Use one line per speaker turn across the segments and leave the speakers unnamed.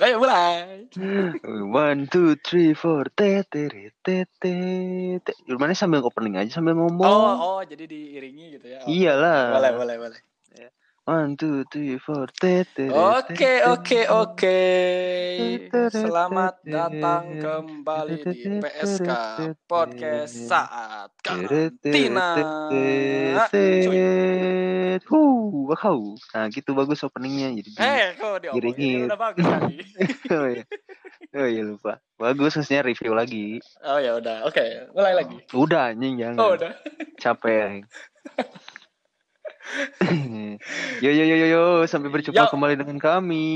Ayo mulai.
One, two, three, four, tete, tete, tete. Gimana sambil opening aja sambil ngomong?
Oh, oh, jadi diiringi gitu ya. Oh.
Iyalah.
Boleh, boleh, boleh.
One, two, three, four.
Oke, oke, oke. Selamat datang kembali di PSK Podcast Saat Karantina.
Huh, wow. Nah, gitu bagus openingnya jadi. di-
Eh, kok diomongin udah bagus kali.
oh, iya. oh iya lupa. Bagus harusnya review lagi.
Oh ya udah, oke, mulai lagi.
Udah anjing jangan.
Oh udah.
Capek. yo yo yo yo yo sampai berjumpa
Yo.
kembali dengan kami.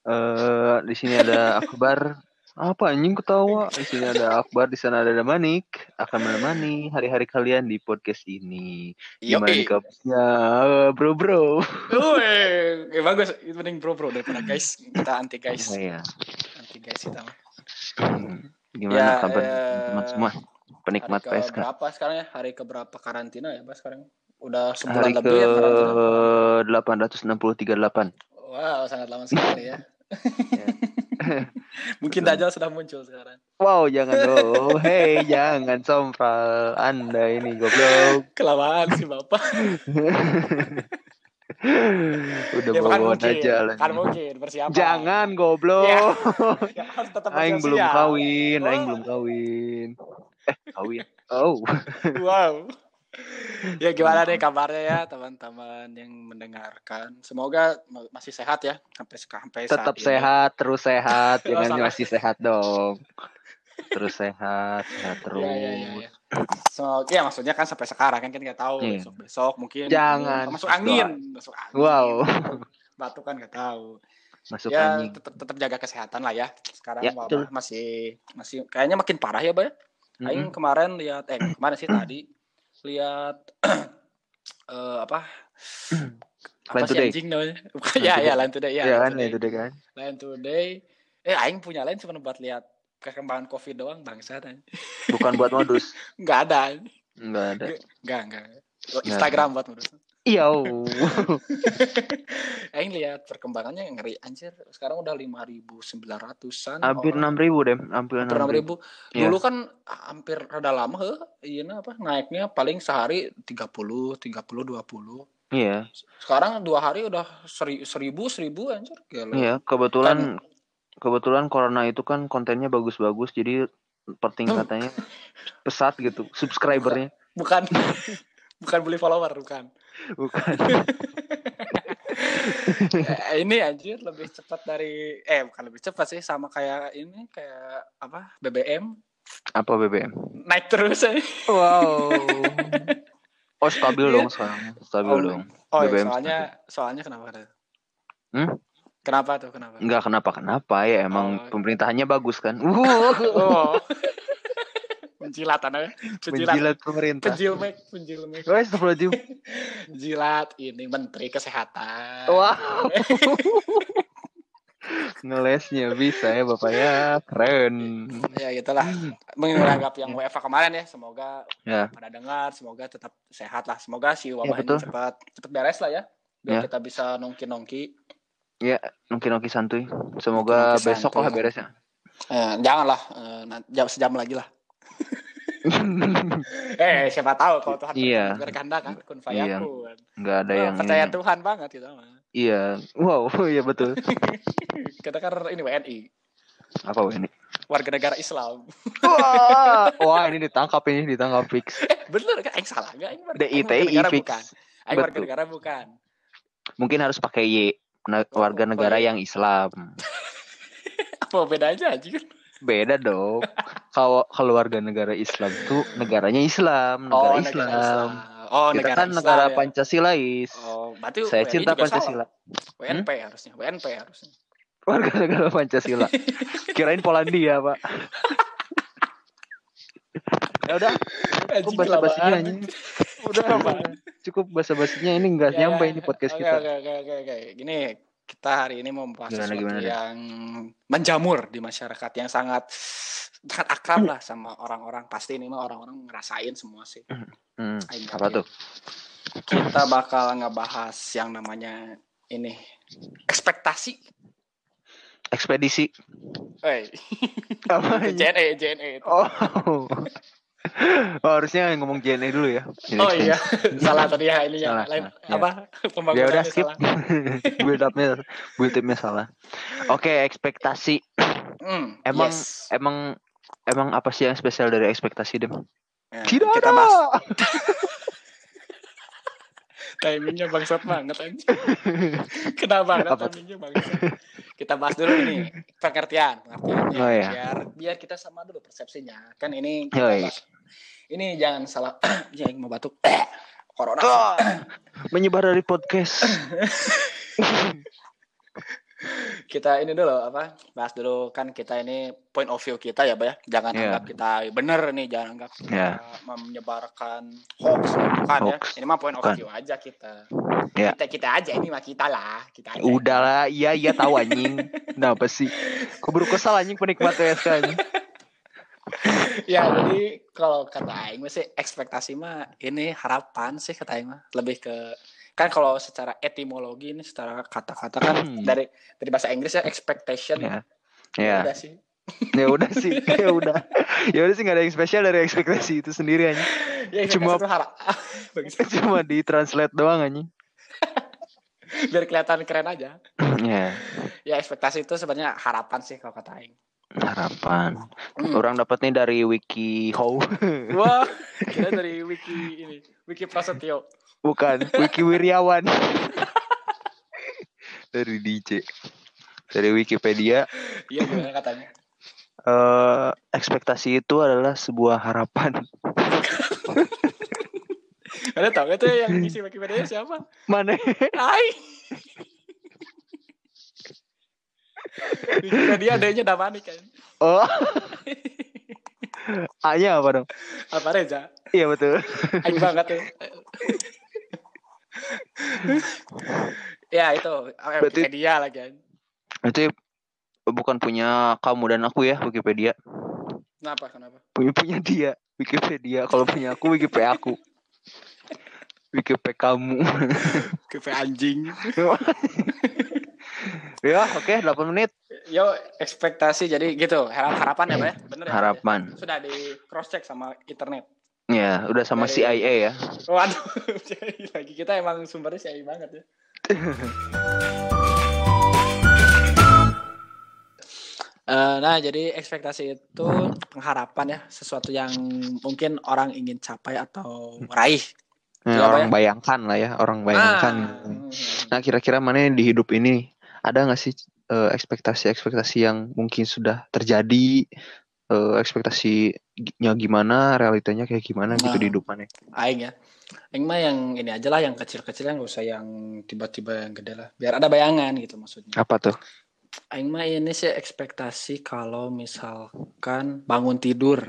Eh di sini ada Akbar. Apa anjing ketawa? Di sini ada Akbar, di sana ada Manik. Akan menemani hari-hari kalian di podcast ini. Gimana kabarnya, Eh, bro bro?
Wih, eh, bagus. Itu mending bro bro daripada guys. Kita anti guys.
Oh, iya.
Anti guys kita.
Gimana
Ya,
kabar
eh,
teman-teman semua? Penikmat
Hari ke
PSK.
berapa sekarang ya? Hari ke berapa karantina ya, Mas sekarang? Udah sebulan
Hari ke
lebih ya karantina.
863.8.
Wow, sangat lama sekali ya.
Ya.
Mungkin. Dajjal sudah muncul sekarang.
Wow, jangan dong. Hei, jangan sompral. Anda ini goblok.
Kelamaan sih Bapak.
Udah
ya,
bawa lah.
Kan mungkin persiapan.
Jangan goblok.
Ya, harus tetap
Aing belum kawin, aing
Oh.
belum kawin. Eh, kawin. Oh.
Wow. Ya gimana nih kabarnya ya teman-teman yang mendengarkan. Semoga ma- masih sehat ya sampai sampai saat
Tetap
ini.
sehat, terus sehat.
Oh,
Jangan
salah.
masih sehat dong. Terus sehat, sehat terus.
Ya, ya, ya, ya. Semoga ya maksudnya kan sampai sekarang kan kan nggak tahu
Iya.
besok besok mungkin
Jangan.
masuk angin, masuk angin.
Wow.
Batu kan nggak tahu.
Masuk
ya tetap tetap jaga kesehatan lah ya. Sekarang
Ya,
wabah masih masih kayaknya makin parah ya, Bay. Aing
Mm-mm.
kemarin lihat eh kemarin sih tadi lihat eh apa sih
Today.
anjing namanya? Ya ya Line Today ya. Line
kan,
Today.
kan.
Line Today. Eh aing punya lain cuma buat lihat perkembangan Covid doang anjing.
Bukan buat modus.
Nggak ada.
Enggak ada.
Nggak nggak. Instagram buat menurut.
Iya.
Aing lihat perkembangannya ngeri anjir. Sekarang udah 5.900-an.
Hampir
orang.
6000 deh, hampir
hampir enam
6000.
ribu.
Iya.
Dulu kan hampir rada lama heh, iya apa naiknya paling sehari 30, 30, 20.
Iya.
Sekarang dua hari udah seri, seribu, seribu anjir. Gila.
Iya, kebetulan kebetulan corona itu kan kontennya bagus-bagus jadi pertingkatannya pesat gitu subscribernya
Bukan bukan beli follower, bukan.
bukan
Eh, ini anjir lebih cepat dari eh bukan lebih cepat sih sama kayak ini kayak apa BBM
apa BBM
naik terus aja.
wow oh stabil
Iya.
dong sekarang stabil
Oh,
dong
Oh iya,
BBM
soalnya soalnya kenapa tuh?
Hmm?
Kenapa tuh? Kenapa?
nggak kenapa kenapa ya emang
Oh.
pemerintahannya bagus kan
Oh. Penjilat anaknya. Penjilat.
menjilat pemerintah
Penjil mek, penjil mek.
Guys, astagfirullahaladzim.
Jilat ini Menteri Kesehatan.
Wow. Ngelesnya bisa ya Bapak ya. Keren.
Ya gitulah. Menganggap yang WFA kemarin ya, semoga
Ya.
pada dengar, semoga tetap sehat lah. Semoga si wabah
betul.
ini cepat cepat beres lah ya. Biar
Ya.
kita bisa nongki-nongki.
Mungkin oke santuy. Semoga
Nongki-nongki
besok
santuy.
lah beresnya.
Eh, janganlah eh, sejam lagi lah. Eh, siapa tahu kalau Tuhan
Iya.
berkehendak kan kun
Iya.
fayakun.
Nggak ada
Wah,
yang
percaya
ini.
Tuhan banget gitu mah.
Iya. Wow, iya betul.
Kita kan ini WNI,
Apa ini?
warga negara Islam.
Wah, wah ini ditangkap ini ditangkap fix.
Eh, bener kan? Aing salah enggak?
DITI
negara
fix.
bukan. Aing warga negara bukan.
Mungkin harus pakai Y.
Oh,
warga
oh,
negara
iya.
yang Islam.
Apa bedanya aja kan?
Beda dong. Kalau warga negara Islam tuh negaranya Islam, negara Islam.
Oh,
Kita
negara
kan
Islam
negara
ya.
Pancasilais.
Oh, berarti
Saya
WNI
cinta Pancasila.
salah. WNP harusnya, WNP harusnya.
Warga negara Pancasila. Kirain Polandia, Pak. ya udah, cukup basa-basinya
kelamaan.
anjing. Udah, cukup basa-basinya ini enggak
Ya,
nyampe
ya.
ini podcast
Oke,
kita.
Oke, oke, oke, oke. Gini, kita hari ini mau membahas
Gimana,
sesuatu
gimana,
yang menjamur di masyarakat yang sangat sangat akrab lah sama orang-orang. Pasti ini mah orang-orang ngerasain semua sih.
Hmm,
Aing
apa tuh?
Kita bakal ngebahas yang namanya ini ekspektasi
ekspedisi.
Hey.
Apa?
JNE, JNE. itu.
Oh. Oh, harusnya ngomong JNE dulu ya.
Oh iya, salah tadi ya ini ya.
Salah,
Lain
salah. Ya.
apa?
Ya
Pembangunannya
udah skip.
salah.
build upnya build upnya salah. Oke, ekspektasi.
Hmm,
Emang
yes.
emang emang apa sih yang spesial dari ekspektasi, Dem?
Ya,
Tidak
kita
ada.
bahas timingnya bangsat banget anjing. Kenapa banget
Apa tuh?
timingnya bangsat. Kita bahas dulu ini pengertian, pengertiannya
Oh, iya.
biar biar kita sama dulu persepsinya. Kan ini
Oh,
kita
iya.
bahas- ini jangan salah ya yang mau batuk. Corona.
Menyebar dari podcast.
kita ini dulu apa bahas dulu kan kita ini point of view kita ya Bay ya jangan
Iya.
anggap kita bener nih jangan anggap kita
Iya.
menyebarkan hoax bukan
Hoax.
ya ini mah point of view aja kita
Iya.
kita kita aja ini mah kita lah kita aja.
Udahlah, iya iya tahu anjing. Kenapa sih? Keburu kesal anjing penikmat WSK anjing.
ya jadi kalau kata Aing sih ekspektasi mah ini harapan sih kata Aing mah lebih ke kan kalau secara etimologi ini secara kata-kata kan
Hmm.
dari dari bahasa Inggris ya expectation
Ya.
ya
Ya,
udah sih
ya udah sih, ya udah. Ya udah sih nggak ada yang spesial dari ekspektasi itu sendiri anjing.
ya
Cuma-
cuma
di translate doang anjing.
biar kelihatan keren aja
Ya,
ya ekspektasi itu sebenarnya harapan sih kalau kata Aing
harapan.
Hmm.
Orang dapatnya dari wiki how
wah kita dari wiki ini wiki Prasetyo
bukan wiki Wiryawan. dari DJ. Dari Wikipedia,
iya gimana katanya
eh ekspektasi itu adalah sebuah harapan.
ada tau gak tuh yang ngisi Wikipedia siapa
Mana?
Aing Wikipedia adanya Damani kan
Oh. A-nya apa dong?
apa Reza
Iya betul.
Aing banget tuh ya itu eh,
Berarti-
Wikipedia lagi kan
Itu bukan punya kamu dan aku ya Wikipedia.
kenapa kenapa
Punya punya dia Wikipedia. Kalau punya aku Wikipedia aku. Wikipedia kamu.
Wikipedia anjing
ya, oke 8 menit.
yo ekspektasi jadi gitu harap harapan ya Pak ya bener ya
Harapan.
sudah di cross check sama internet
Ya, udah sama
Dari-
CIA ya.
Waduh, lagi kita emang sumbernya sih banget ya. Eh, nah, jadi ekspektasi itu pengharapan ya, sesuatu yang mungkin orang ingin capai atau raih.
Ya,
Iya,
orang
Pak,
bayangkan lah ya, orang bayangkan.
Ah, hmm.
Nah, kira-kira mana di hidup ini ada nggak sih eh, ekspektasi-ekspektasi yang mungkin sudah terjadi? eh, ekspektasinya gimana, realitanya kayak gimana gitu
Nah.
di hidup mana?
Aing ya. Aing mah yang ini aja lah, yang kecil-kecil yang gak usah yang tiba-tiba yang gede lah. Biar ada bayangan gitu maksudnya.
Apa tuh?
Aing mah ini sih ekspektasi kalau misalkan bangun tidur.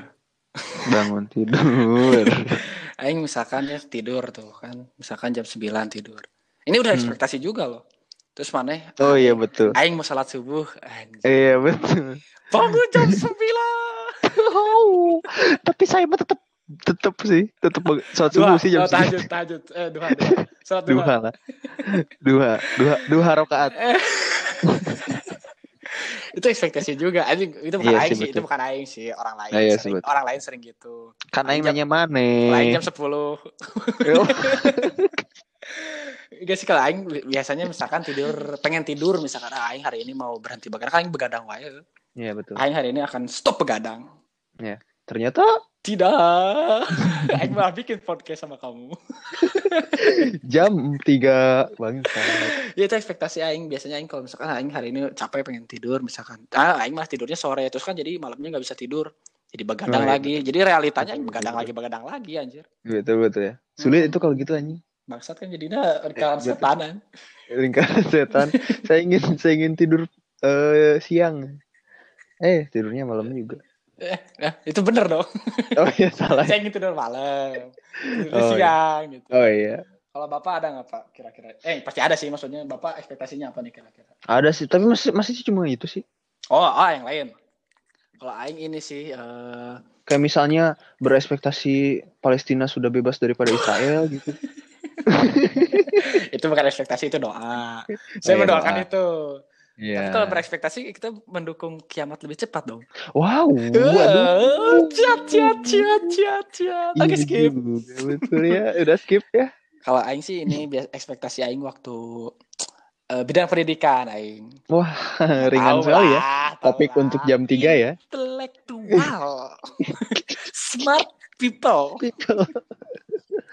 Bangun tidur.
Aing misalkan ya tidur tuh kan, misalkan jam 9 tidur. Ini udah
Hmm.
ekspektasi juga loh. Terus mana?
Oh iya betul.
Aing mau salat subuh. Anjing.
Iya betul.
Bangun jam 9.
Oh, tapi saya mah tetap tetap sih, tetap
Dua,
subuh sih jam
oh, tahajud,
segitu.
tahajud. Eh, duha, duha. Salat duha.
Dua lah. Dua, dua, dua rakaat.
Itu ekspektasi juga. Anjing, itu bukan
Iya
aing
sih,
sih, itu bukan aing sih, orang lain
Ah, iya
sering. orang lain sering gitu.
Kan aing nanya mana?
Lain jam 10. Gak sih kalau aing biasanya misalkan tidur pengen tidur misalkan ah, aing hari ini mau berhenti begadang kan aing begadang wae.
Iya betul.
Aing hari ini akan stop begadang.
Ternyata
Tidak. aing malah bikin podcast sama kamu.
jam tiga bangsa.
ya itu ekspektasi aing biasanya aing kalau misalkan aing hari ini capek pengen tidur misalkan. Ah aing malah tidurnya sore terus kan jadi malamnya nggak bisa tidur. Jadi begadang
iya,
lagi. Jadi realitanya
Betul,
begadang
betul.
lagi begadang lagi anjir.
Betul betul ya. Sulit
Hmm.
itu kalau gitu anjing.
Bangsat kan jadinya rekaman
betul.
setanan.
Lingkaran setan. saya ingin saya ingin tidur eh, siang. Eh tidurnya malam juga.
Eh, eh, itu bener dong.
Oh iya salah.
Saya ingin tidur malam. Tidur
Oh,
siang gitu.
Oh iya.
Kalau Bapak ada nggak Pak kira-kira? Eh pasti ada sih maksudnya Bapak ekspektasinya apa nih kira-kira?
Ada sih, tapi masih masih sih cuma itu sih.
Oh, ah yang lain. Kalau aing ini sih eh
Kayak misalnya berespektasi Palestina sudah bebas daripada Israel gitu.
itu bukan ekspektasi itu doa. Saya
iya,
mendoakan
doa.
itu.
Iya.
Tapi kalau berekspektasi kita mendukung kiamat lebih cepat dong.
Wow.
Eh,
Waduh.
Ciat, ciat, ciat, ciat, ciat. Oke,
Iya
skip.
Betul ya. Udah skip ya.
Kalau Aing sih ini bias- ekspektasi Aing waktu eh, bidang pendidikan Aing.
Wah, ringan sekali ya. Topik
lah.
untuk jam 3 ya.
Intelektual. Smart people.
Eh,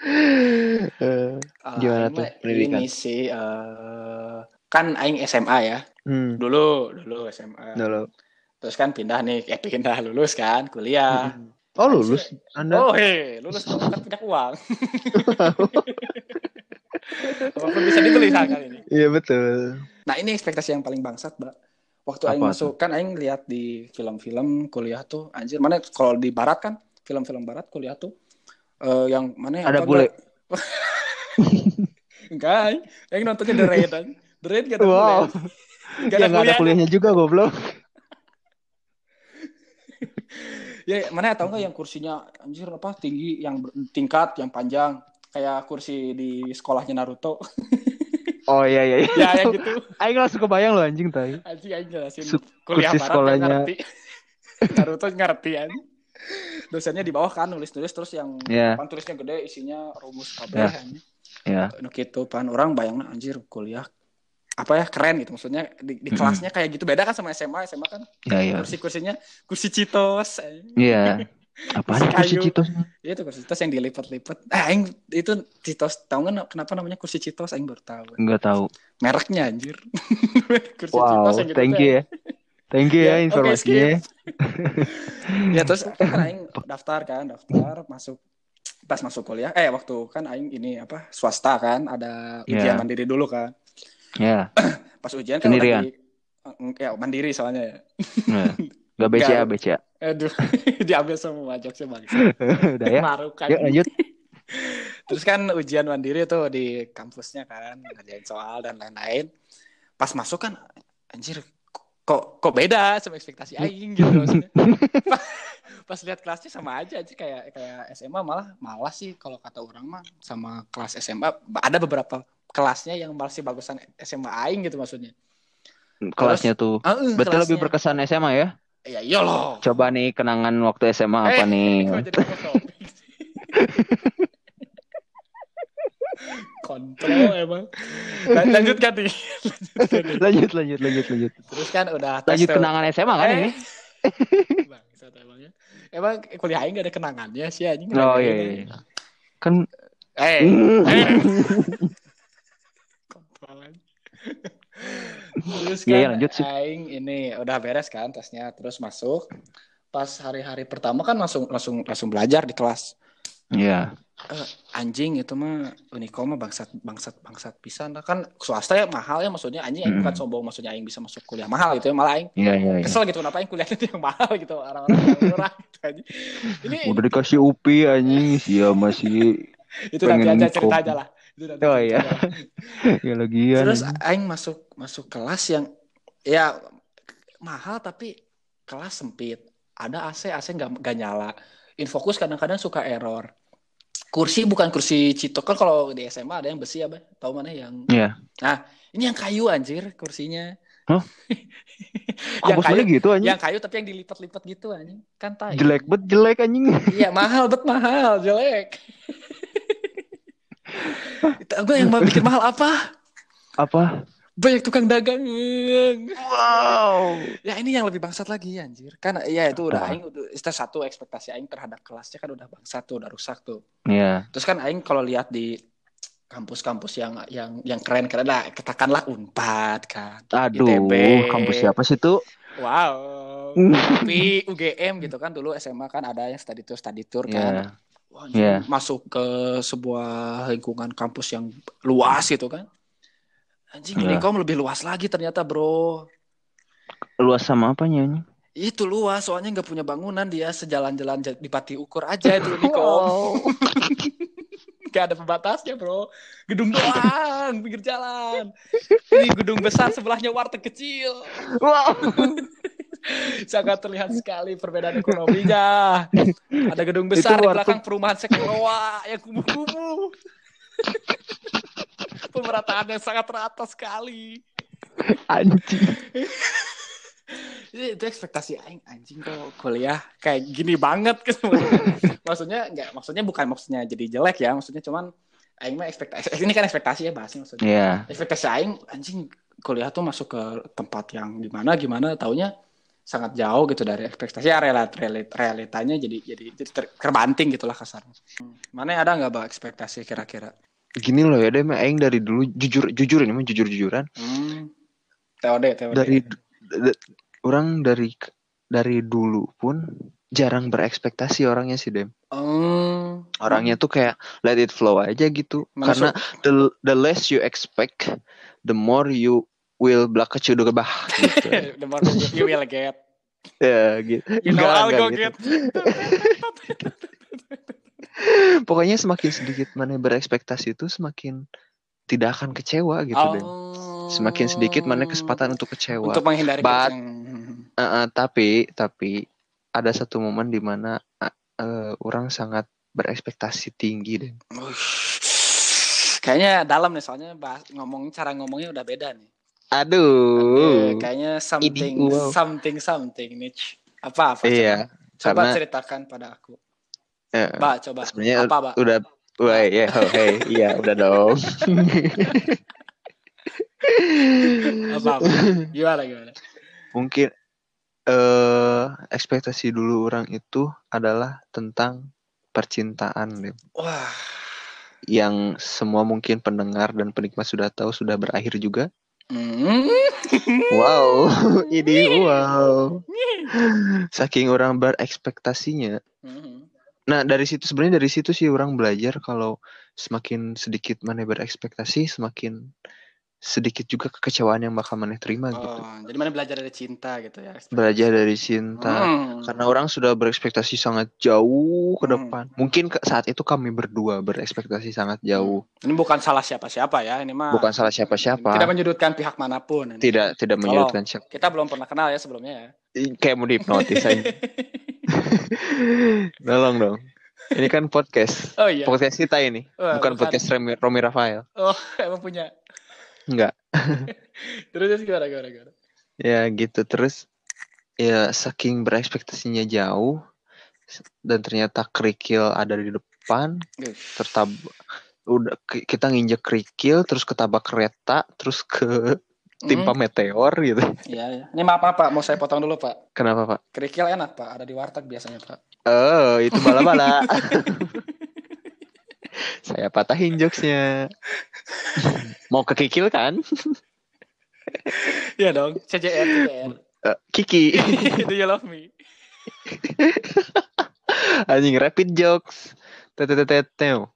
Kalau
Gimana tuh pendidikan?
Ini sih eh, kan Aing SMA ya.
hmm,
Dulu, dulu SMA.
dulu.
Terus kan pindah nih, eh pindah lulus kan, kuliah.
Oh lulus Anda?
Oh, hei, lulus kan punya uang. Apa pun bisa dibeli kali ini.
Iya betul.
Nah, ini ekspektasi yang paling bangsat, Mbak. Waktu Aing masuk, kan Aing lihat di film-film kuliah tuh, anjir, mana kalau di barat kan, film-film barat kuliah tuh, eh, yang mana yang
Ada bule.
enggak? Enggak, Aing. Aing nontonnya The Raid. The Raid gak ada
Wow.
bule. Gak
Ya
ada
nggak ada
kuliah.
kuliahnya juga goblok.
Ya, mana tahu nggak yang kursinya anjir apa tinggi yang tingkat yang panjang kayak kursi di sekolahnya Naruto.
Oh iya iya. iya.
ya yang gitu.
Aing langsung kebayang loh anjing tai.
Anjing aing jelasin kuliah
kursi
barat
sekolahnya.
yang ngerti. Naruto ngerti anjing. Dosennya di bawah kan nulis-nulis terus yang
Iya.
depan tulisnya gede isinya rumus kabeh
Ya.
anjing.
Ya.
Nu gitu pan orang bayangna anjir kuliah apa ya keren gitu maksudnya di, di kelasnya kayak gitu beda kan sama SMA SMA kan
Ya ya.
kursi-kursinya kursi citos anjing.
Iya. Apaan
Kursi
kursi
kayu.
citos?
Iya itu kursi citos yang dilipat-lipat. Eh, aing itu citos tahu nggak kenapa namanya kursi citos? Aing baru tahu.
Enggak tahu.
Mereknya anjir. kursi
Wow,
citos yang gitu.
thank you ya. Thank you
Ya,
ya informasinya.
Ya terus kan aing daftar kan, daftar masuk pas masuk kuliah. Eh waktu kan aing ini apa swasta kan ada ujian
Ya.
mandiri dulu kan.
Ya.
Pas ujian kan
Sendirian?
lagi ya mandiri soalnya ya.
Nah. Gak BCA. BCA.
Aduh, diambil semua jokesnya bang.
Udah ya.
Maruk kan.
Yuk lanjut.
Terus kan ujian mandiri tuh di kampusnya kan, ngerjain soal dan lain-lain. Pas masuk kan, anjir, kok kok beda sama ekspektasi aing gitu maksudnya. Pas, lihat kelasnya sama aja aja kayak kayak SMA malah malah sih kalau kata orang mah sama kelas SMA ada beberapa kelasnya yang masih bagusan SMA aing gitu maksudnya.
Kelasnya tuh.
Ah, eh,
Berarti lebih
kelasnya.
berkesan SMA ya?
Ya iya loh.
Coba nih kenangan waktu SMA apa
Eh,
nih?
Kontrol emang. Lan- Lanjutkan nih. Lanjutkan nih.
lanjut lanjut lanjut lanjut.
Terus kan udah tes
Lanjut kenangan SMA kan
Eh.
ini?
Bangsat emangnya. Emang kuliah aing gak ada kenangannya sih anjing.
Oh iya
ini.
iya. Kan
Eh.
Hmm.
eh. Kontrol aja. Terus kan
Iya, iya, lanjut sih.
aing ini udah beres kan tesnya terus masuk. Pas hari-hari pertama kan langsung langsung langsung belajar di kelas.
Iya.
Eh, anjing itu mah Unikom mah bangsat bangsat bangsat pisan lah. kan swasta ya mahal ya maksudnya anjing
Mm.
bukan sombong maksudnya aing bisa masuk kuliah mahal gitu ya malah aing
Iya iya iya.
kesel gitu kenapa aing kuliahnya tuh yang mahal gitu orang-orang murah gitu anjing. ini
Udah dikasih UPI anjing, sia masih
itu nanti aja cerita aja lah itu nanti
Oh, iya. ya lagian.
terus aing masuk masuk kelas yang ya mahal tapi kelas sempit ada AC AC nggak nyala infokus kadang-kadang suka error kursi bukan kursi Cito kan kalau di SMA ada yang besi apa tahu mana yang
Iya.
Nah, ini yang kayu anjir kursinya.
Hah?
yang
Kampus
kayu,
mana gitu anjing?
yang kayu tapi yang dilipat-lipat gitu anjing. Kan tai.
Jelek bet jelek anjing.
Iya, mahal bet mahal, jelek. Gue yang mau bikin mahal apa?
Apa?
Banyak tukang dagang.
Wow.
Ya ini yang lebih bangsat lagi anjir. Kan ya itu udah aing udah satu ekspektasi aing terhadap kelasnya kan udah bangsat tuh, udah rusak tuh.
Iya.
Terus kan aing kalau lihat di kampus-kampus yang yang yang keren-keren lah, katakanlah Unpad kan.
Aduh,
ITB.
kampus siapa sih tuh?
Wow. Tapi UGM gitu kan dulu SMA kan ada yang study tour study tour
Iya.
kan. Wah, anjing,
Iya.
Masuk ke sebuah lingkungan kampus yang luas gitu kan. Anjing. Unicom lebih luas lagi ternyata bro.
Luas sama apanya anjing?
Itu luas soalnya nggak punya bangunan dia sejalan-jalan di Pati Ukur aja itu Unicom.
Wow.
Gak ada pembatasnya bro. Gedung doang pinggir jalan. Ini gedung besar sebelahnya warteg kecil.
Wow.
Sangat terlihat sekali perbedaan ekonominya. Ada gedung besar di belakang perumahan Sekeloa yang kumuh-kumuh. Pemerataannya sangat rata sekali.
Anjing.
itu, ekspektasi aing anjing kok kuliah kayak gini banget gitu maksudnya nggak maksudnya bukan maksudnya jadi jelek ya maksudnya cuman aing mah ekspektasi ini kan ekspektasi ya bahasnya maksudnya
Iya.
ekspektasi aing anjing kuliah tuh masuk ke tempat yang gimana gimana taunya sangat jauh gitu dari ekspektasi ya relat, relit- realitanya jadi jadi, jadi ter- terbanting gitulah kasarnya mana ada nggak bang ekspektasi kira-kira
Gini loh ya, deh aing dari dulu jujur jujur ini mah jujur-jujuran.
hmm. TOD TOD
Dari d- d- orang dari dari dulu pun jarang berekspektasi orangnya sih, Dem.
Hmm.
Orangnya tuh kayak let it flow aja gitu.
Mana
Karena the the less you expect, the more you will belaka gebah gitu.
the more you, will get
ya gitu.
you know
Enggak,
I'll go
gitu.
get
Pokoknya semakin sedikit mana berekspektasi itu semakin tidak akan kecewa gitu, Dem. Semakin sedikit mana kesempatan untuk kecewa.
Oh. untuk menghindari
But-
keceng-
Eh, eh, tapi tapi ada satu momen di mana eh, orang sangat berekspektasi tinggi deh.
Kayaknya dalam nih soalnya bahas, ngomong cara ngomongnya udah beda nih.
Aduh.
Eh, kayaknya something
wow.
something something niche. Apa apa?
Iya,
Coba, coba
karena-
ceritakan pada aku.
Eh,
Mbak, coba.
sebenarnya
apa, Mbak?
udah Wah, ya, oh, hey, iya, udah dong.
Apa, apa? Gimana gimana?
Mungkin eh ekspektasi dulu orang itu adalah tentang percintaan, Dem.
Wah,
Yang semua mungkin pendengar dan penikmat sudah tahu sudah berakhir juga.
Hmm.
Wow, ini wow. Saking orang berekspektasinya.
Hmm.
Nah, dari situ sebenarnya dari situ sih orang belajar kalau semakin sedikit mana berekspektasi, semakin sedikit juga kekecewaan yang bakal mana terima gitu.
Oh, jadi mana belajar dari cinta gitu ya?
Belajar dari cinta.
Hmm.
Karena orang sudah berekspektasi sangat jauh ke
Hmm.
depan. Mungkin ke- saat itu kami berdua berekspektasi sangat jauh.
Ini bukan salah siapa-siapa ya, ini mah
Bukan salah siapa-siapa.
Tidak menyudutkan pihak mana pun. ini.
Tidak tidak menyudutkan siapa.
Kita belum pernah kenal ya sebelumnya ya.
Kayak mau dihipnotis aja. Tolong dong. Ini kan podcast.
Oh iya.
Podcast kita ini.
Wah,
bukan podcast Romi, Romi Rafael.
Oh, emang punya.
Enggak.
Terus gimana gimana gimana?
Ya gitu terus ya saking berekspektasinya jauh dan ternyata kerikil ada di depan tertab udah ki- kita nginjek kerikil terus ketabak kereta terus ke timpa
Hmm,
meteor gitu.
Iya, iya. Ini maaf, maaf Pak, mau saya potong dulu Pak.
Kenapa Pak?
Kerikil enak Pak, ada di warteg biasanya Pak.
Oh itu bala-bala. Saya patahin jokesnya. Mau ke kikil kan?
Iya dong, CJR, CJR.
Eh, Kiki.
Do you love me?
Anjing rapid jokes. Teteteteteu.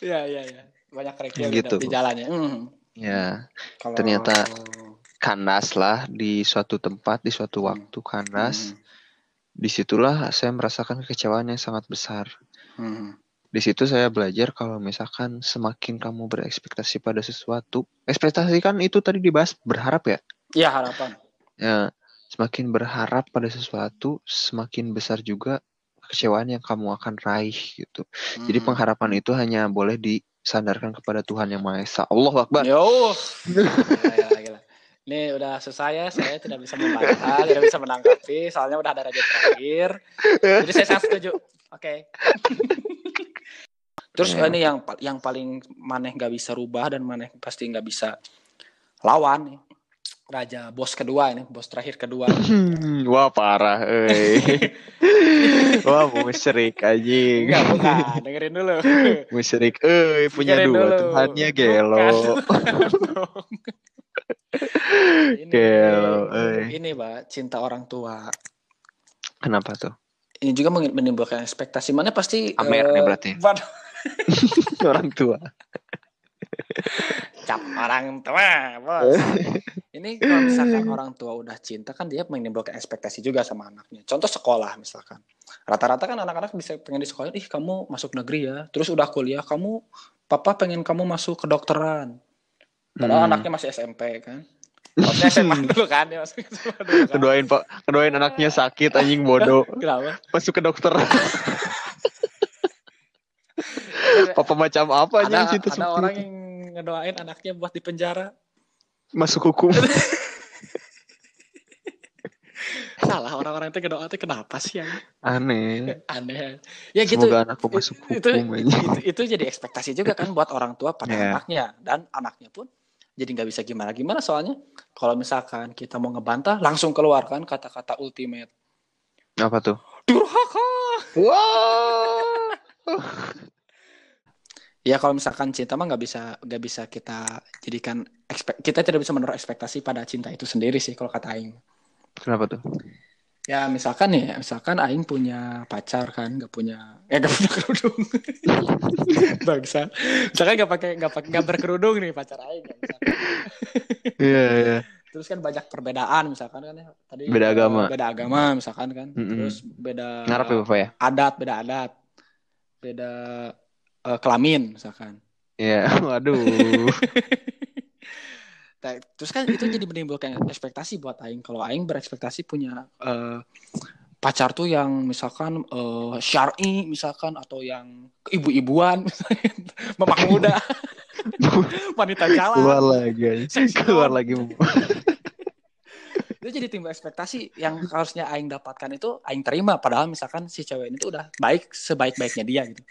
Iya, iya, iya. Banyak kerikil
Gitu.
di, jalannya. Hmm.
Ya,
Kalau
Ternyata kandas lah di suatu tempat, di suatu
Hmm.
waktu kandas.
Hmm.
Di situlah saya merasakan kekecewaan yang sangat besar.
Hmm.
Di situ saya belajar kalau misalkan semakin kamu berekspektasi pada sesuatu, ekspektasi kan itu tadi dibahas berharap ya.
Iya harapan.
Ya, semakin berharap pada sesuatu, semakin besar juga kekecewaan yang kamu akan raih gitu. Jadi
Hmm.
pengharapan itu hanya boleh disandarkan kepada Tuhan yang Maha Esa. Allah Akbar.
Yo. Gila, gila, gila. Ini udah selesai ya, saya tidak bisa membantah, tidak bisa menanggapi, soalnya udah ada raja terakhir. Jadi saya sangat setuju. Oke. Terus
Ya.
ini yang yang paling maneh nggak bisa rubah dan maneh pasti nggak bisa lawan nih. Raja bos kedua ini, bos terakhir kedua.
Wah parah, euy. Wah musyrik anjing.
Enggak, bukan. Dengerin dulu.
Musyrik, euy, punya
Dengerin
dua
dulu.
Tuhannya gelo.
Ini,
Gelo, euy.
ini, Mbak, cinta orang tua.
Kenapa tuh?
Ini juga menimbulkan ekspektasi. Mana pasti
Amer
eh,
nih berarti. Orang tua.
Cap orang tua, bos. ini kalau misalkan orang tua udah cinta kan dia menimbulkan ekspektasi juga sama anaknya. Contoh sekolah misalkan. Rata-rata kan anak-anak bisa pengen di sekolah, ih kamu masuk negeri ya. Terus udah kuliah, kamu papa pengen kamu masuk kedokteran. Padahal
Hmm.
anaknya masih SMP kan. Maksudnya SMA dulu kan dia masuk SMA dulu kan.
Keduain pak, keduain anaknya sakit anjing bodoh.
Kenapa?
Masuk ke dokter. Papa macam apa
Ada,
anjing
ada
seperti
orang yang ngedoain anaknya buat di penjara.
Masuk hukum.
Salah orang-orang itu doa itu kenapa sih yang
Aneh.
aneh. Ya gitu.
Semoga anakku masuk
itu,
hukum aja.
itu, itu jadi ekspektasi juga kan buat orang tua pada
Iya.
anaknya dan anaknya pun jadi nggak bisa gimana gimana soalnya kalau misalkan kita mau ngebantah langsung keluarkan kata-kata ultimate
Apa tuh?
durhaka
Wah.
Ya kalau misalkan cinta mah nggak bisa nggak bisa kita jadikan ekspek kita tidak bisa menaruh ekspektasi pada cinta itu sendiri sih kalau kata Aing
Kenapa tuh?
ya misalkan nih misalkan Aing punya pacar kan nggak punya eh nggak punya kerudung bangsa misalkan nggak pakai nggak pakai nggak berkerudung nih pacar Aing ya, misalkan.
Iya, iya.
terus kan banyak perbedaan misalkan kan ya tadi
Beda agama.
beda agama misalkan kan
Mm-mm.
terus beda
Ngarep ya Bapak ya?
adat beda adat beda eh, kelamin misalkan
Iya. Waduh.
Nah, terus kan itu jadi menimbulkan ekspektasi buat Aing kalau Aing berekspektasi punya eh, pacar tuh yang misalkan eh, syar'i misalkan atau yang ibu-ibuan mamah muda wanita
Keluar
jalan
lagi. aja.
Seksi
Keluar lagi.
itu jadi timbul ekspektasi yang harusnya Aing dapatkan itu Aing terima padahal misalkan si cewek ini tuh udah baik sebaik-baiknya dia gitu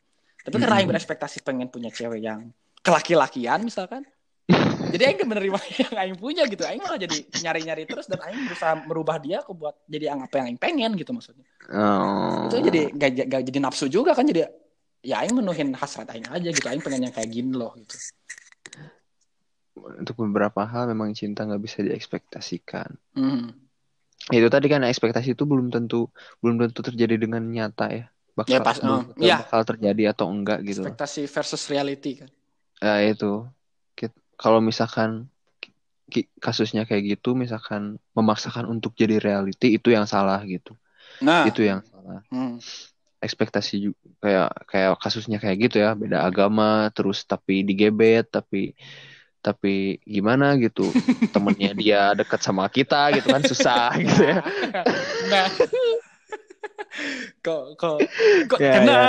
tapi karena Aing
Mm-mm.
berekspektasi pengen punya cewek yang kelaki-lakian misalkan jadi Aing gak menerima yang Aing punya gitu Aing malah jadi nyari-nyari terus dan Aing berusaha merubah dia ke buat jadi yang apa yang Aing pengen gitu maksudnya
Oh.
itu jadi gak, gak jadi nafsu juga kan jadi ya Aing menuhin hasrat Aing aja gitu Aing pengen yang kayak gini loh gitu
Untuk beberapa hal memang cinta nggak bisa diekspektasikan.
Hmm.
Itu tadi kan ekspektasi itu belum tentu belum tentu terjadi dengan nyata ya. Bakal,
Ya, pas-
belum
oh, iya.
bakal terjadi atau enggak gitu.
ekspektasi versus reality kan
Nah, itu. Kalau misalkan kasusnya kayak gitu, misalkan memaksakan untuk jadi reality itu yang salah gitu.
nah
Itu yang salah.
hmm.
Ekspektasi ju- kayak kayak kasusnya kayak gitu ya, beda agama terus tapi digebet tapi tapi gimana gitu. Temennya dia deket sama kita gitu kan susah gitu ya.
nah kok kok kok
Ya,
kena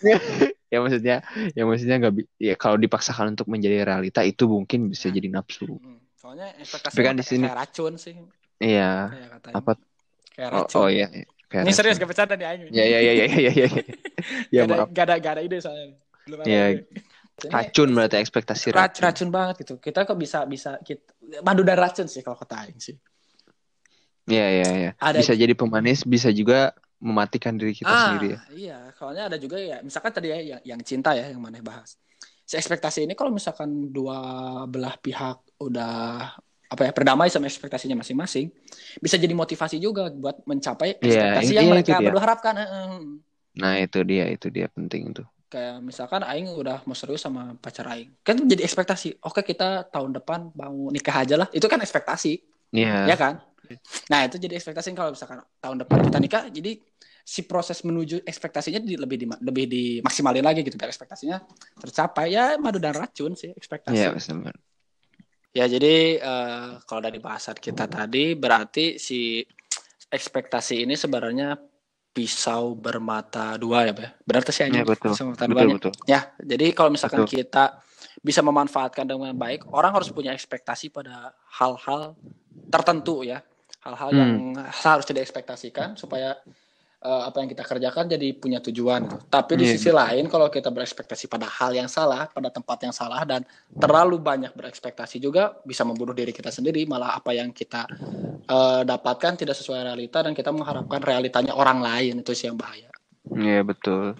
Ya maksudnya ya maksudnya nggak ya kalau dipaksakan untuk menjadi realita itu mungkin bisa
Nah.
jadi nafsu.
Hmm, soalnya ekspektasi
kan di
kayak-
sini-
kayak racun sih
Iya.
kayak katanya
Apa
kayak
oh,
racun
oh iya kayak
ini serius gak bercanda nih Aing
Ya ya ya ya ya ya. ya. Ya
gak, ada,
maaf.
gak ada gak ada ide soalnya belum ada
Iya.
Ini
Racun berarti ekspektasi
rac-
racun.
racun banget gitu kita kok bisa bisa kita madu dan racun sih kalau kata Aing sih
Iya iya iya.
Ada-
Bisa jadi pemanis, bisa juga mematikan diri kita
ah
sendiri ya.
iya soalnya ada juga ya misalkan tadi ya yang, yang cinta ya yang mana bahas si ekspektasi ini kalau misalkan dua belah pihak udah apa ya berdamai sama ekspektasinya masing-masing bisa jadi motivasi juga buat mencapai
Iya,
ekspektasi
iya,
yang mereka berdua harapkan.
Nah itu dia itu dia penting tuh.
kayak misalkan Aing udah mau serius sama pacar Aing kan jadi ekspektasi oke kita tahun depan mau nikah aja lah itu kan ekspektasi
Iya.
ya kan nah itu jadi ekspektasi kalau misalkan tahun depan kita nikah jadi si proses menuju ekspektasinya di- lebih di, lebih dimaksimalin lagi gitu biar ekspektasinya tercapai ya madu dan racun sih ekspektasi
Iya benar.
ya jadi eh, kalau dari bahasan kita tadi berarti si ekspektasi ini sebenarnya pisau bermata dua ya Bah? benar tuh sih anjing?
betul.
Pisau bermata
Betul
duanya.
betul.
Ya, jadi kalau misalkan
Betul.
kita bisa memanfaatkan dengan baik, orang harus punya ekspektasi pada hal-hal tertentu ya, hal-hal
Hmm.
yang seharusnya diekspektasikan supaya eh, apa yang kita kerjakan jadi punya tujuan. gitu. Tapi di
Iya,
sisi lain, kalau kita berekspektasi pada hal yang salah, pada tempat yang salah dan terlalu banyak berekspektasi juga bisa membunuh diri kita sendiri. Malah apa yang kita eh, dapatkan tidak sesuai realita dan kita mengharapkan realitanya orang lain itu sih yang bahaya.
Iya betul.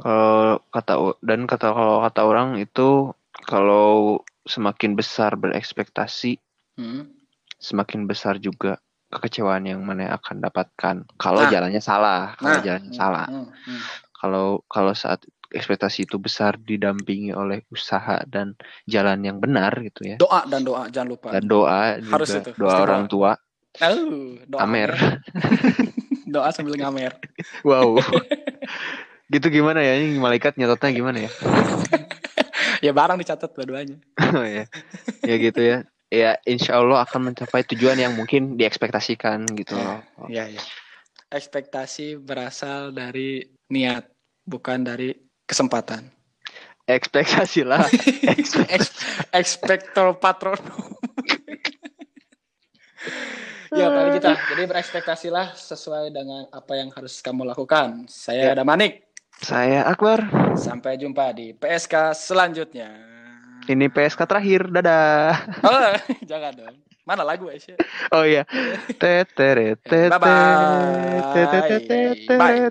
Kalau kata dan kata kalau kata orang itu kalau semakin besar berekspektasi,
Hmm.
Semakin besar juga kekecewaan yang mana akan dapatkan. Kalau
Nah.
jalannya salah, kalau
Nah,
jalannya
hmm,
salah.
hmm, hmm.
Kalau kalau saat ekspektasi itu besar didampingi oleh usaha dan jalan yang benar gitu ya.
Doa dan doa jangan lupa.
Dan doa
Harus
juga
itu,
doa
pasti
orang
doa.
tua.
Oh, doa
Amer.
doa sambil ngamer.
Wow. gitu gimana ya? Ini malaikat nyatetnya gimana ya?
Ya barang dicatat dua-duanya.
Oh ya. Ya gitu ya. Ya insya Allah akan mencapai tujuan yang mungkin diekspektasikan gitu loh.
Iya, iya. Ekspektasi berasal dari niat, bukan dari kesempatan.
Ekspektasi lah. Ekspek-
Ex- Expector patronum. ya paling kita. Jadi berekspektasilah sesuai dengan apa yang harus kamu lakukan. Saya
Ya.
Damanik.
Saya Akbar.
Sampai jumpa di PSK selanjutnya.
Ini PSK terakhir. Dadah.
Oh, jangan dong. Mana lagu Aisyah?
Oh iya. Tetere tete. Tete tete
Bye.